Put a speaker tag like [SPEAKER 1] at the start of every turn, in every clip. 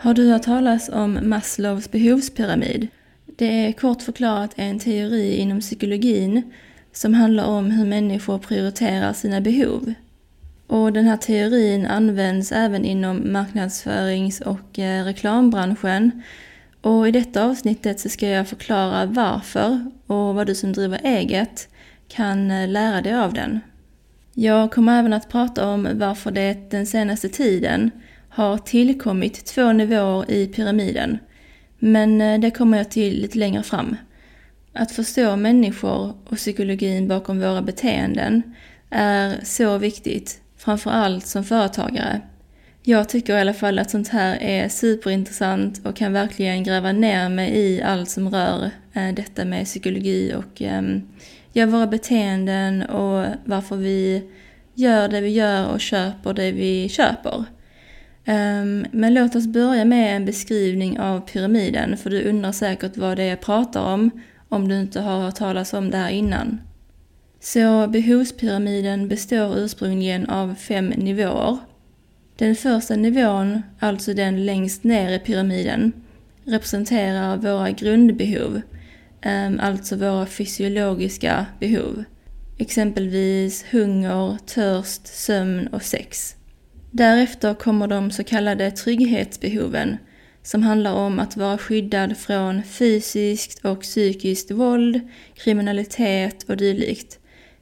[SPEAKER 1] Har du hört talas om Maslows behovspyramid? Det är kort förklarat en teori inom psykologin som handlar om hur människor prioriterar sina behov. Och den här teorin används även inom marknadsförings och eh, reklambranschen. Och i detta avsnittet så ska jag förklara varför och vad du som driver eget kan eh, lära dig av den. Jag kommer även att prata om varför det den senaste tiden har tillkommit två nivåer i pyramiden. Men eh, det kommer jag till lite längre fram. Att förstå människor och psykologin bakom våra beteenden är så viktigt, framför allt som företagare. Jag tycker i alla fall att sånt här är superintressant och kan verkligen gräva ner mig i allt som rör eh, detta med psykologi och ehm, ja, våra beteenden och varför vi gör det vi gör och köper det vi köper. Ehm, men låt oss börja med en beskrivning av pyramiden, för du undrar säkert vad det är jag pratar om, om du inte har hört talas om det här innan. Så behovspyramiden består ursprungligen av fem nivåer. Den första nivån, alltså den längst ner i pyramiden, representerar våra grundbehov, ehm, alltså våra fysiologiska behov. Exempelvis hunger, törst, sömn och sex. Därefter kommer de så kallade trygghetsbehoven som handlar om att vara skyddad från fysiskt och psykiskt våld, kriminalitet och dylikt.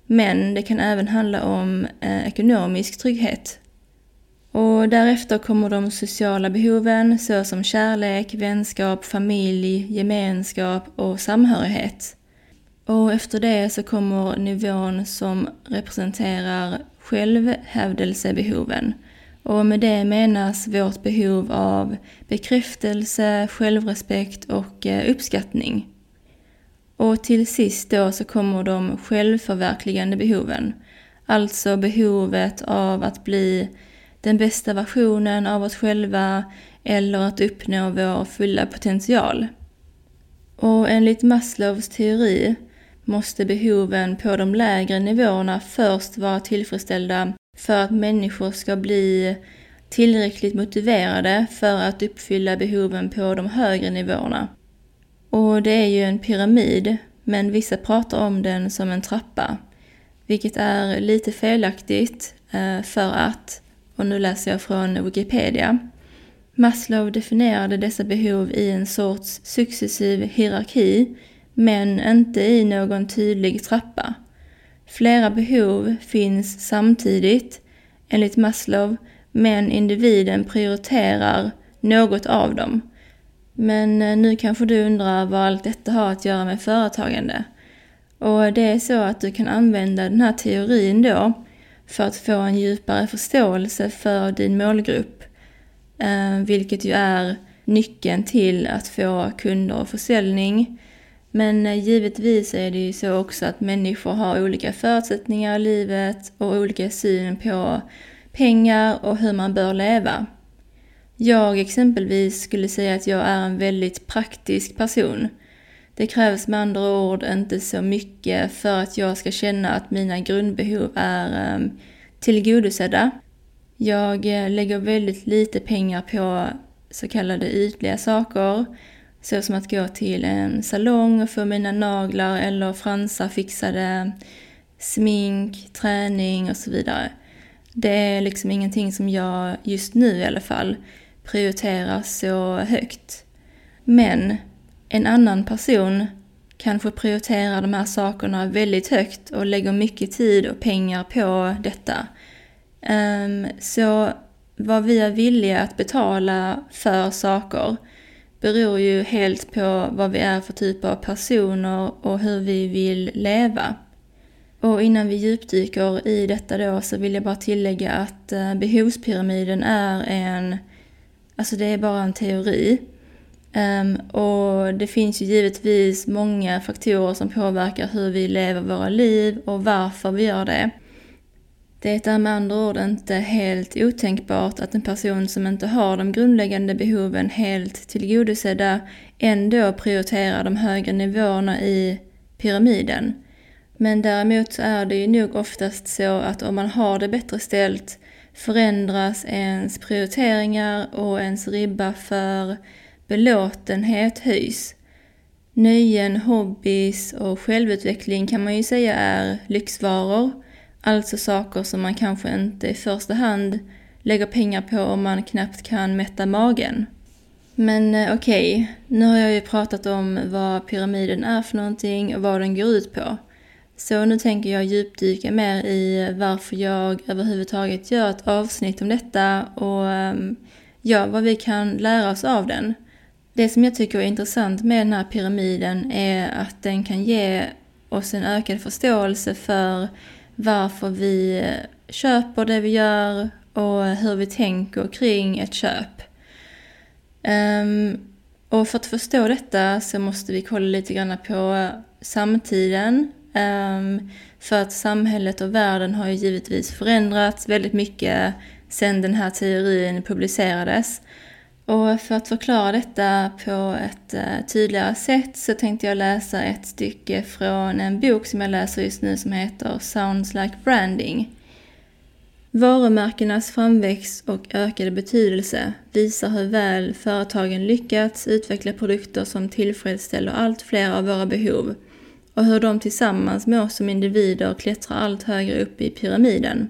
[SPEAKER 1] Men det kan även handla om eh, ekonomisk trygghet. Och därefter kommer de sociala behoven såsom kärlek, vänskap, familj, gemenskap och samhörighet. Och efter det så kommer nivån som representerar självhävdelsebehoven och med det menas vårt behov av bekräftelse, självrespekt och eh, uppskattning. Och till sist då så kommer de självförverkligande behoven. Alltså behovet av att bli den bästa versionen av oss själva eller att uppnå vår fulla potential. Och enligt Maslows teori måste behoven på de lägre nivåerna först vara tillfredsställda för att människor ska bli tillräckligt motiverade för att uppfylla behoven på de högre nivåerna. Och det är ju en pyramid, men vissa pratar om den som en trappa, vilket är lite felaktigt eh, för att, och nu läser jag från Wikipedia, Maslow definierade dessa behov i en sorts successiv hierarki, men inte i någon tydlig trappa. Flera behov finns samtidigt, enligt Maslow, men individen prioriterar något av dem. Men eh, nu kanske du undrar vad allt detta har att göra med företagande. Och det är så att du kan använda den här teorin då för att få en djupare förståelse för din målgrupp. Eh, vilket ju är nyckeln till att få kunder och försäljning men eh, givetvis är det ju så också att människor har olika förutsättningar i livet och olika syn på pengar och hur man bör leva. Jag exempelvis skulle säga att jag är en väldigt praktisk person. Det krävs med andra ord inte så mycket för att jag ska känna att mina grundbehov är ehm, tillgodosedda. Jag eh, lägger väldigt lite pengar på så kallade ytliga saker så som att gå till en salong och få mina naglar eller fransar fixade, smink, träning och så vidare. Det är liksom ingenting som jag just nu i alla fall prioriterar så högt. Men en annan person kanske prioriterar de här sakerna väldigt högt och lägger mycket tid och pengar på detta. Ehm, så vad vi är villiga att betala för saker beror ju helt på vad vi är för typ av personer och hur vi vill leva. Och innan vi djupdyker i detta då så vill jag bara tillägga att eh, behovspyramiden är en, alltså det är bara en teori. Um, och det finns ju givetvis många faktorer som påverkar hur vi lever våra liv och varför vi gör det. Det är med andra ord inte helt otänkbart att en person som inte har de grundläggande behoven helt tillgodosedda ändå prioriterar de högre nivåerna i pyramiden. Men däremot så är det ju nog oftast så att om man har det bättre ställt förändras ens prioriteringar och ens ribba för belåtenhet höjs. Nöjen, hobbys och självutveckling kan man ju säga är lyxvaror. Alltså saker som man kanske inte i första hand lägger pengar på om man knappt kan mätta magen. Men eh, okej, okay, nu har jag ju pratat om vad pyramiden är för någonting och vad den går ut på. Så nu tänker jag djupdyka mer i varför jag överhuvudtaget gör ett avsnitt om detta och ehm, ja, vad vi kan lära oss av den. Det som jag tycker är intressant med den här pyramiden är att den kan ge oss en ökad förståelse för varför vi köper det vi gör och hur vi tänker kring ett köp. Ehm, och för att förstå detta så måste vi kolla lite grann på samtiden. Ehm, för att samhället och världen har ju givetvis förändrats väldigt mycket sedan den här teorin publicerades. Och för att förklara detta på ett eh, tydligare sätt så tänkte jag läsa ett stycke från en bok som jag läser just nu som heter Sounds like branding. Varumärkenas framväxt och ökade betydelse visar hur väl företagen lyckats utveckla produkter som tillfredsställer allt fler av våra behov och hur de tillsammans med oss som individer klättrar allt högre upp i pyramiden.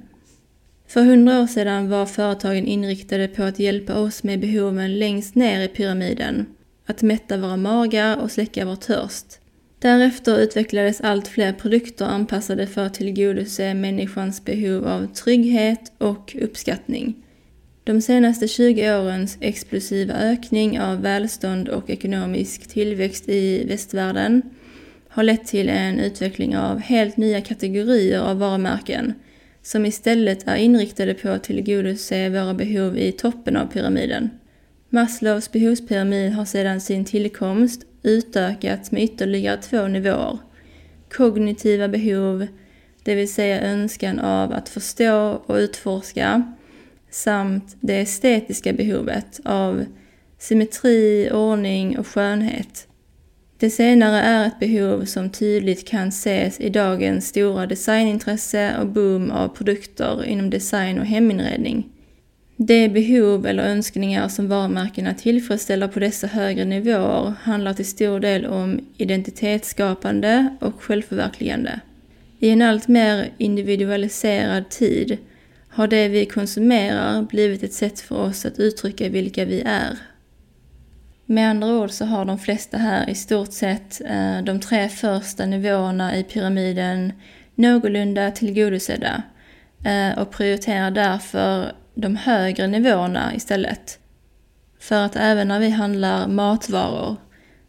[SPEAKER 1] För hundra år sedan var företagen inriktade på att hjälpa oss med behoven längst ner i pyramiden, att mätta våra magar och släcka vår törst. Därefter utvecklades allt fler produkter anpassade för att tillgodose människans behov av trygghet och uppskattning. De senaste 20 årens explosiva ökning av välstånd och ekonomisk tillväxt i västvärlden har lett till en utveckling av helt nya kategorier av varumärken som istället är inriktade på att tillgodose våra behov i toppen av pyramiden. Maslows behovspyramid har sedan sin tillkomst utökats med ytterligare två nivåer. Kognitiva behov, det vill säga önskan av att förstå och utforska, samt det estetiska behovet av symmetri, ordning och skönhet. Det senare är ett behov som tydligt kan ses i dagens stora designintresse och boom av produkter inom design och heminredning. De behov eller önskningar som varumärkena tillfredsställer på dessa högre nivåer handlar till stor del om identitetsskapande och självförverkligande. I en allt mer individualiserad tid har det vi konsumerar blivit ett sätt för oss att uttrycka vilka vi är. Med andra ord så har de flesta här i stort sett eh, de tre första nivåerna i pyramiden någorlunda tillgodosedda eh, och prioriterar därför de högre nivåerna istället. För att även när vi handlar matvaror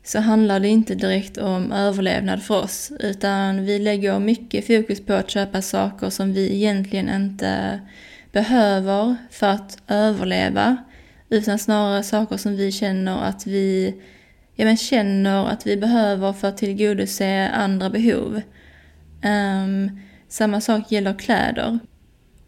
[SPEAKER 1] så handlar det inte direkt om överlevnad för oss utan vi lägger mycket fokus på att köpa saker som vi egentligen inte behöver för att överleva utan snarare saker som vi känner att vi ja, men känner att vi behöver för att tillgodose andra behov. Um, samma sak gäller kläder.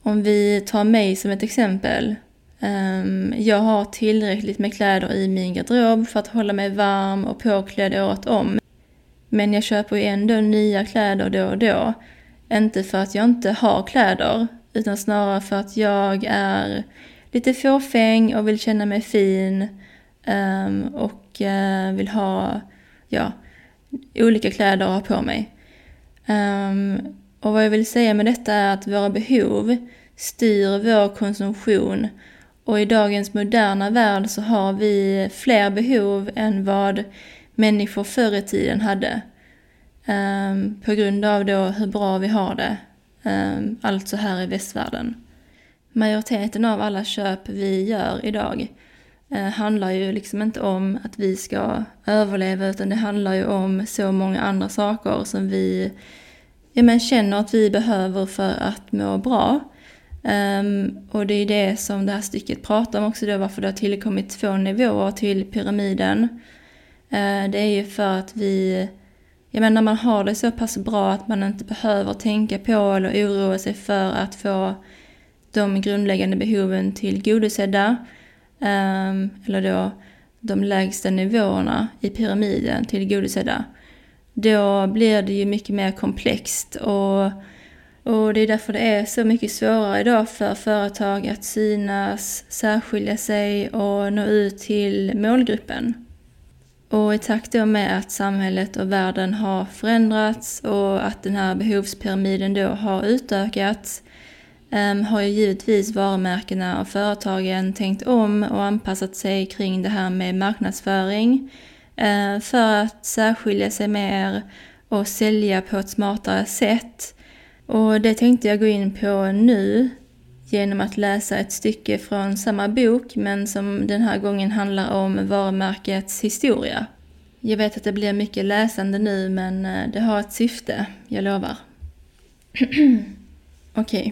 [SPEAKER 1] Om vi tar mig som ett exempel. Um, jag har tillräckligt med kläder i min garderob för att hålla mig varm och påklädd året om. Men jag köper ju ändå nya kläder då och då. Inte för att jag inte har kläder, utan snarare för att jag är lite fåfäng och vill känna mig fin. Um, och uh, vill ha, ja, olika kläder att ha på mig. Um, och vad jag vill säga med detta är att våra behov styr vår konsumtion och i dagens moderna värld så har vi fler behov än vad människor förr i tiden hade. Um, på grund av då hur bra vi har det, um, alltså här i västvärlden. Majoriteten av alla köp vi gör idag eh, handlar ju liksom inte om att vi ska överleva utan det handlar ju om så många andra saker som vi ja, men känner att vi behöver för att må bra. Um, och det är det som det här stycket pratar om också då, varför det har tillkommit två nivåer till pyramiden. Uh, det är ju för att vi, jag menar när man har det så pass bra att man inte behöver tänka på eller oroa sig för att få de grundläggande behoven tillgodosedda, ehm, eller då de lägsta nivåerna i pyramiden tillgodosedda, då blir det ju mycket mer komplext och och det är därför det är så mycket svårare idag för företag att synas, särskilja sig och nå ut till målgruppen. Och i takt då med att samhället och världen har förändrats och att den här behovspyramiden då har utökats Ehm, har ju givetvis varumärkena och företagen tänkt om och anpassat sig kring det här med marknadsföring eh, för att särskilja sig mer och sälja på ett smartare sätt och det tänkte jag gå in på nu genom att läsa ett stycke från samma bok men som den här gången handlar om varumärkets historia. Jag vet att det blir mycket läsande nu men eh, det har ett syfte, jag lovar. Okej. Okay.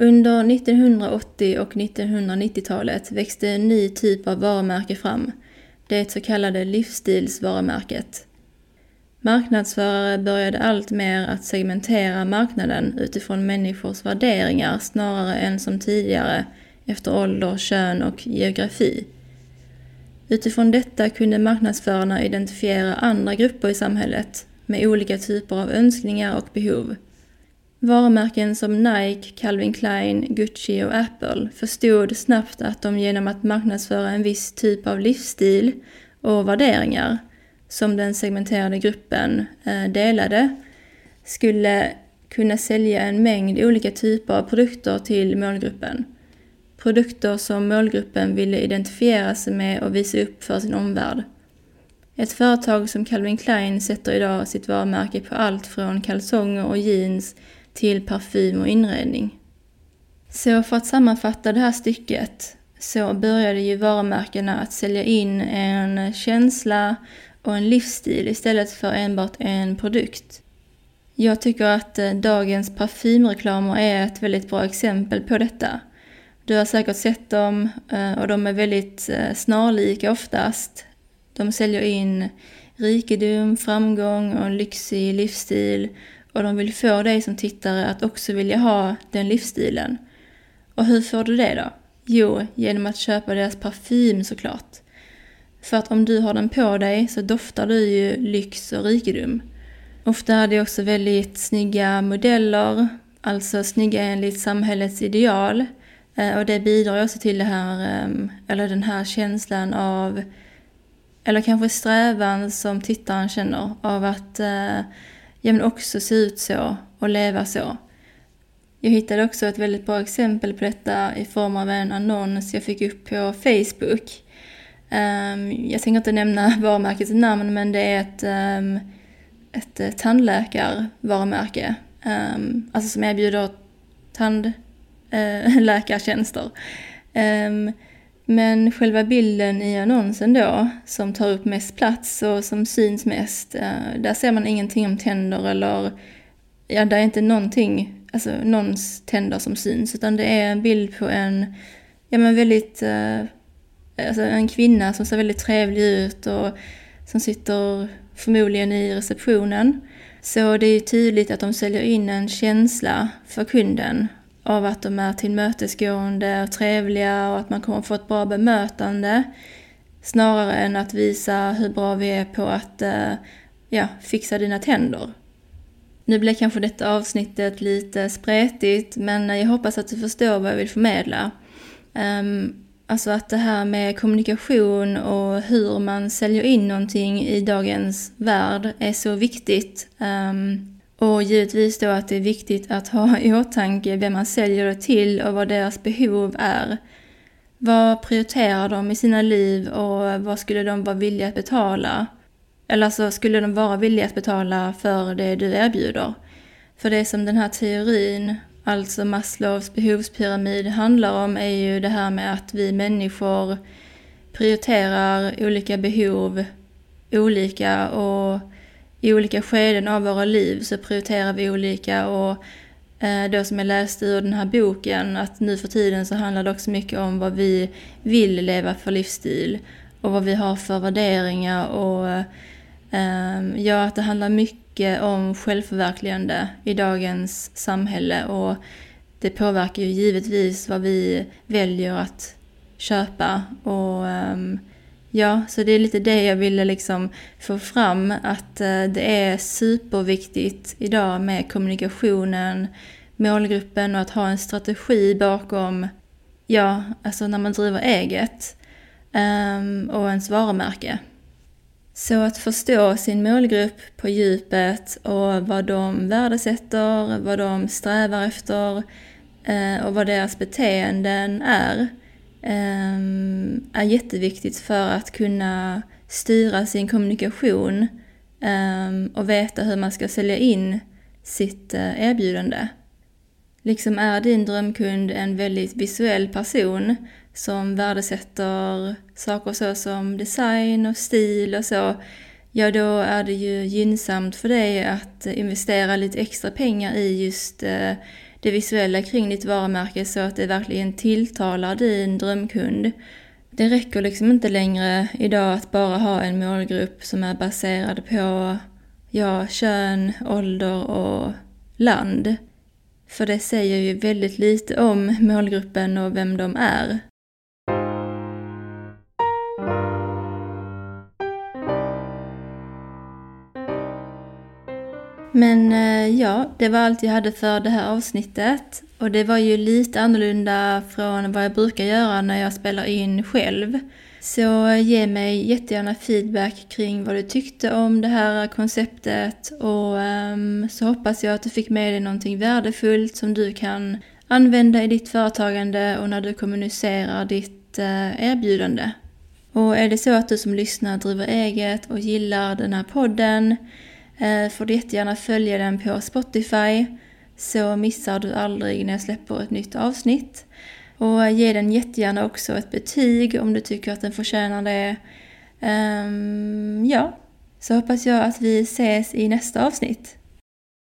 [SPEAKER 1] Under 1980 och 1990-talet växte en ny typ av varumärke fram, det så kallade livsstilsvarumärket. Marknadsförare började alltmer att segmentera marknaden utifrån människors värderingar snarare än som tidigare efter ålder, kön och geografi. Utifrån detta kunde marknadsförarna identifiera andra grupper i samhället med olika typer av önskningar och behov. Varumärken som Nike, Calvin Klein, Gucci och Apple förstod snabbt att de genom att marknadsföra en viss typ av livsstil och värderingar som den segmenterade gruppen eh, delade skulle kunna sälja en mängd olika typer av produkter till målgruppen. Produkter som målgruppen ville identifiera sig med och visa upp för sin omvärld. Ett företag som Calvin Klein sätter idag sitt varumärke på allt från kalsonger och jeans till parfym och inredning. Så för att sammanfatta det här stycket så började ju varumärkena att sälja in en känsla och en livsstil istället för enbart en produkt. Jag tycker att eh, dagens parfymreklamer är ett väldigt bra exempel på detta. Du har säkert sett dem eh, och de är väldigt eh, snarlika oftast. De säljer in rikedom, framgång och en lyxig livsstil och de vill få dig som tittare att också vilja ha den livsstilen. Och hur får du det då? Jo, genom att köpa deras parfym såklart. För att om du har den på dig så doftar du ju lyx och rikedom. Ofta är det också väldigt snygga modeller, alltså snygga enligt samhällets ideal. Eh, och det bidrar också till det här, ehm, eller den här känslan av, eller kanske strävan som tittaren känner av att eh, jag ja, men också se ut så och leva så. Jag hittade också ett väldigt bra exempel på detta i form av en annons jag fick upp på Facebook. Um, jag tänker inte nämna varumärkets namn men det är ett, um, ett eh, tandläkarvarumärke. Um, alltså som erbjuder tandläkartjänster. Eh, uh, men själva bilden i annonsen då, som tar upp mest plats och som syns mest, eh, där ser man ingenting om tänder eller, ja, där är inte någonting, alltså någons tänder som syns, utan det är en bild på en, ja men väldigt eh, alltså en kvinna som ser väldigt trevlig ut och som sitter förmodligen i receptionen. Så det är tydligt att de säljer in en känsla för kunden av att de är tillmötesgående och trevliga och att man kommer få ett bra bemötande. Snarare än att visa hur bra vi är på att eh, ja, fixa dina tänder. Nu blev kanske detta avsnittet lite spretigt men jag hoppas att du förstår vad jag vill förmedla. Um, Alltså att det här med kommunikation och hur man säljer in någonting i dagens värld är så viktigt. Um, och givetvis då att det är viktigt att ha i åtanke vem man säljer det till och vad deras behov är. Vad prioriterar de i sina liv och vad skulle de vara villiga att betala? Eller så skulle de vara villiga att betala för det du erbjuder? För det som den här teorin alltså Maslows behovspyramid handlar om är ju det här med att vi människor prioriterar olika behov olika och i olika skeden av våra liv så prioriterar vi olika och eh, då som jag läste ur den här boken att nu för tiden så handlar det också mycket om vad vi vill leva för livsstil och vad vi har för värderingar och ehm, ja, att det handlar mycket om självförverkligande i dagens samhälle och det påverkar ju givetvis vad vi väljer att köpa och um, ja, så det är lite det jag ville liksom få fram att eh, det är superviktigt idag med kommunikationen, målgruppen och att ha en strategi bakom, ja, alltså när man driver eget um, och ens varumärke. Så att förstå sin målgrupp på djupet och vad de värdesätter, vad de strävar efter uh, och vad deras beteenden är ehm, är jätteviktigt för att kunna styra sin kommunikation ehm, och veta hur man ska sälja in sitt eh, erbjudande. Liksom är din drömkund en väldigt visuell person som värdesätter saker så som design och stil och så, ja då är det ju gynnsamt för dig att investera lite extra pengar i just eh, det visuella kring ditt varumärke så att det verkligen tilltalar din drömkund. Det räcker liksom inte längre idag att bara ha en målgrupp som är baserad på ja, kön, ålder och land. För det säger ju väldigt lite om målgruppen och vem de är. Men eh, ja, det var allt jag hade för det här avsnittet. Och det var ju lite annorlunda från vad jag brukar göra när jag spelar in själv. Så ge mig jättegärna feedback kring vad du tyckte om det här konceptet och um, så hoppas jag att du fick med dig någonting värdefullt som du kan använda i ditt företagande och när du kommunicerar ditt uh, erbjudande. Och är det så att du som lyssnar driver eget och gillar den här podden Eh, får du jättegärna följa den på Spotify så missar du aldrig när jag släpper ett nytt avsnitt. Och ge den jättegärna också ett betyg om du tycker att den förtjänar det. Um, ja, så hoppas jag att vi ses i nästa avsnitt.